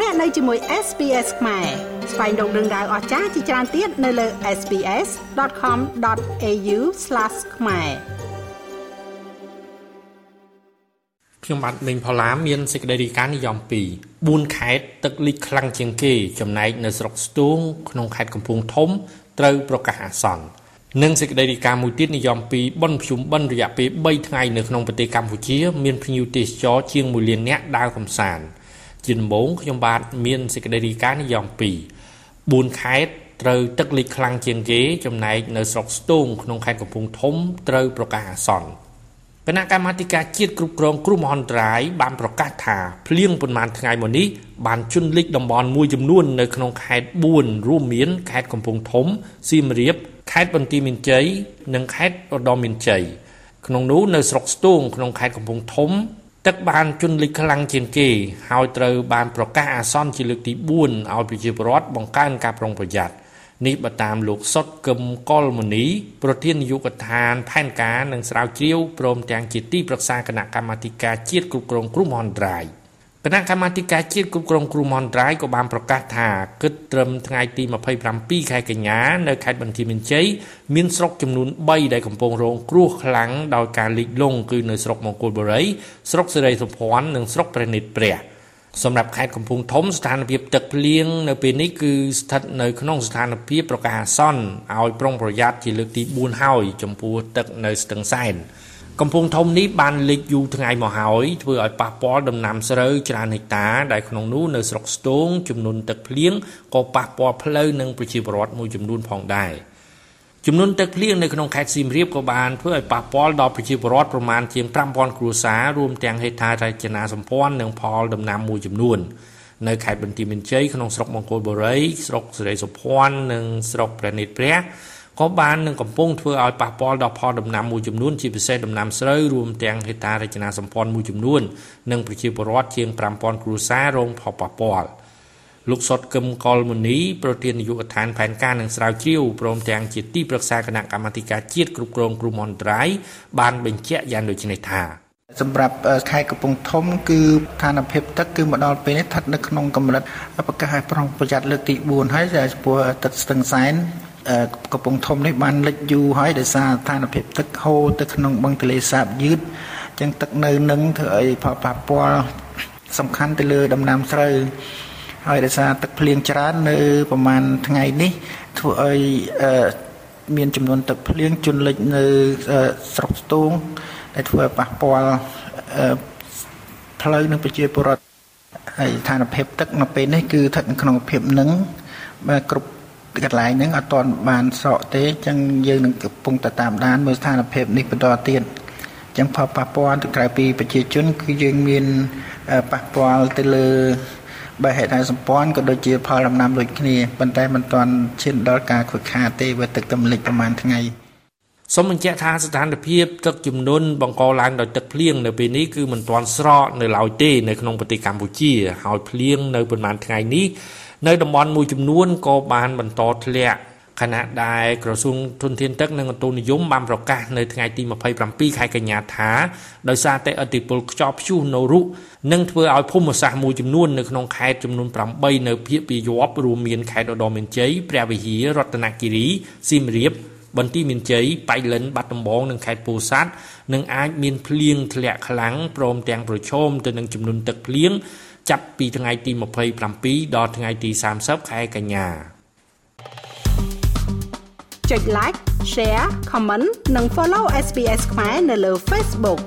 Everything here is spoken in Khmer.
លោកអ្នកនៅជាមួយ SPS ខ្មែរស្វែងរកដឹងដៅអស្ចារ្យជាច្រើនទៀតនៅលើ SPS.com.au/ ខ្មែរខ្ញុំបាទមេងផល្លាមានសេចក្តីរីកានិយម2 4ខេត្តទឹកលិចខ្លាំងជាងគេ ចំណែកនៅស្រុកស្ទូងក្នុងខេត្តកំពង់ធំត្រូវប្រកាសអាសន្ននិងសេចក្តីរីកាមួយទៀតនិយមពីបនភ្ជុំបិណ្ឌរយៈពេល3ថ្ងៃនៅក្នុងប្រទេសកម្ពុជា មានភ្ញៀវទេសចរជាង1លាននាក់ដើរកម្សាន្ត ជាដំបូងខ្ញុំបាទមានសេចក្តីរីកានិយម2 4ខេត្តត្រូវទឹកលិចខ្លាំងជាងគេចំណែកនៅស្រុកស្ទូងក្នុងខេត្តកំពង់ធំត្រូវប្រកាសអាសន្នគណៈកម្មាធិការជាតិគ្រប់គ្រងគ្រោះមហន្តរាយបានប្រកាសថាភ្លៀងប៉ុន្មានថ្ងៃមកនេះបានជន់លិចតំបន់មួយចំនួននៅក្នុងខេត្ត4រួមមានខេត្តកំពង់ធំសៀមរាបខេត្តបន្ទាយមានជ័យនិងខេត្តឧត្តរមានជ័យក្នុងនោះនៅស្រុកស្ទូងក្នុងខេត្តកំពង់ធំ ទឹកបានជន់លិចខ្លាំងជាងគេហើយត្រូវបានប្រកាសអាសន្នជាលើកទី4ឲ្យប្រជាពលរដ្ឋបង្កើនការប្រុងប្រយ័ត្ននេះបើតាមលោកសុតកឹមកុលមនីប្រធាននាយកដ្ឋានផែនការនិងស្រាវជ្រាវព្រមទាំងជាទីប្រឹក្សាគណៈកម្មាធិការជាតិគ្រប់គ្រងគ្រោះមហន្តរាយ។ គណៈកម្មាធិការជាតិគ្រប់គ្រងគ្រោះមហន្តរាយក៏បានប្រកាសថាគិតត្រឹមថ្ងៃទី27ខែកញ្ញានៅខេត្តបន្ទាយមានជ័យមានស្រុកចំនួន3ដែលកំពុងរងគ្រោះខ្លាំងដោយការលិចលង់គឺនៅស្រុកមង្គលបុរីស្រុកសេរីសុភ័ណ្ឌនិងស្រុកព្រះនិតព្រះសម្រាប់ខេត្តកំពង់ធំស្ថានភាពទឹកភ្លៀងនៅពេលនេះគឺស្ថិតនៅក្នុងស្ថានភាពប្រកាសអាសន្នឲ្យប្រុងប្រយ័ត្នជាលើកទី4ហើយចំពោះទឹកនៅស្ទឹងសែន កំពង់ធំនេះបានលិចយូរថ្ងៃមកហើយធ្វើឲ្យប៉ះពាល់ដំណាំស្រូវច្រើនហិកតាដែលក្នុងនោះនៅស្រុកស្ទងចំនួនទឹកភ្លៀងក៏ប៉ះពាល់ផ្លូវនិងប្រជាពលរដ្ឋមួយចំនួនផងដែរចំនួនទឹកភ្លៀងនៅក្នុងខេត្តសៀមរាបក៏បានធ្វើឲ្យប៉ះពាល់ដល់ប្រជាពលរដ្ឋប្រមាណជាង5000គ្រួសាររួមទាំងហេដ្ឋារចនាសម្ព័ន្ធនិងផលដំណាំមួយចំនួននៅខេត្តបន្ទាយមានជ័យក្នុងស្រុកមង្គលបុរីស្រុកសេរីសុភ័ណ្ឌនិងស្រុកព្រះនិតព្រះ ក៏បាននឹងកំពុងធ្វើឲ្យប៉ះពាល់ដល់ផលដំណាំមួយចំនួនជាពិសេសដំណាំស្រូវរួមទាំងហេដ្ឋារចនាសម្ព័ន្ធមួយចំនួននិងប្រជាពលរដ្ឋជាង5000គ្រួសាររងផលប៉ះពាល់លោកសុតកឹមកុលមនីប្រធាននាយកដ្ឋានផែនការនិងស្រាវជ្រាវព្រមទាំងជាទីប្រឹក្សាគណៈកម្មាធិការជាតិគ្រប់គ្រងគ្រោះមហន្តរាយបានបញ្ជាក់យ៉ាងដូចនេះថាសម្រាប់ខេត្តកំពង់ធំគឺស្ថានភាពទឹកគឺមកដល់ពេលនេះស្ថិតនៅក្នុងកម្រិតប្រកាសឲ្យប្រុងប្រយ័ត្នលើកទី4ហើយចំពោះទឹកស្ទឹងសែន កំពង់ធំនេះបានលិចយូរហើយដោយសារស្ថានភាពទឹកហូរទៅក្នុងបឹងទន្លេសាបយឺតអញ្ចឹងទឹកនៅនឹងធ្វើឲ្យផលប៉ះពាល់សំខាន់ទៅលើដំណាំស្រូវហើយដោយសារទឹកភ្លៀងច្រើននៅប្រហែលថ្ងៃនេះធ្វើឲ្យមានចំនួនទឹកភ្លៀងជន់លិចនៅស្រុកស្ទូងដែលធ្វើឲ្យប៉ះពាល់ផ្លូវនិងប្រជាពលរដ្ឋហើយស្ថានភាពទឹកនៅពេលនេះគឺស្ថិតនៅក្នុងភាពនឹងគ្រប់ កន្លែងហ្នឹងអត់ទាន់បានស្រកទេអញ្ចឹងយើងនឹងកំពុងតែតាមដានមើលស្ថានភាពនេះបន្តទៀតអញ្ចឹងផលប៉ះពាល់ទៅក្រៅពីប្រជាជនគឺយើងមានប៉ះពាល់ទៅលើបែបហេតុសម្ព័ន្ធក៏ដូចជាផលដំណាំដូចគ្នាប៉ុន្តែមិនទាន់ឈានដល់ការខូចខាតទេវាទឹកទំលិចប្រហែលថ្ងៃ សូមបញ្ជាក់ថាស្ថានភាពទឹកជំនន់បង្កឡើងដោយទឹកភ្លៀងនៅពេលនេះគឺមិនទាន់ស្រកនៅឡើយទេនៅក្នុងប្រទេសកម្ពុជាហើយភ្លៀងនៅប្រហែលថ្ងៃនេះនៅតំបន់មួយចំនួនក៏បានបន្តធ្លាក់ខណៈដែលក្រសួងធនធានទឹកនិងអូតូនិយមបានប្រកាសនៅថ្ងៃទី27ខែកញ្ញាថាដោយសារតែអតិពលខ្យល់ព្យុះណូរុនឹងធ្វើឲ្យភូមិសាស្ត្រមួយចំនួននៅក្នុងខេត្តចំនួន8នៅភាគពាយ័ព្យរួមមានខេត្តឧត្តរមានជ័យព្រះវិហាររតនគិរីសៀមរាប បន្ទាយមានជ័យបៃលិនបាត់ដំបងនិងខេត្តពោធិ៍សាត់នឹងអាចមានភ្លៀងធ្លាក់ខ្លាំងព្រមទាំងប្រឈមទៅនឹងចំនួនទឹកភ្លៀងចាប់ពីថ្ងៃទី27ដល់ថ្ងៃទី30ខែកញ្ញាចុច like share comment និង follow SPS ខ្មែរនៅលើ Facebook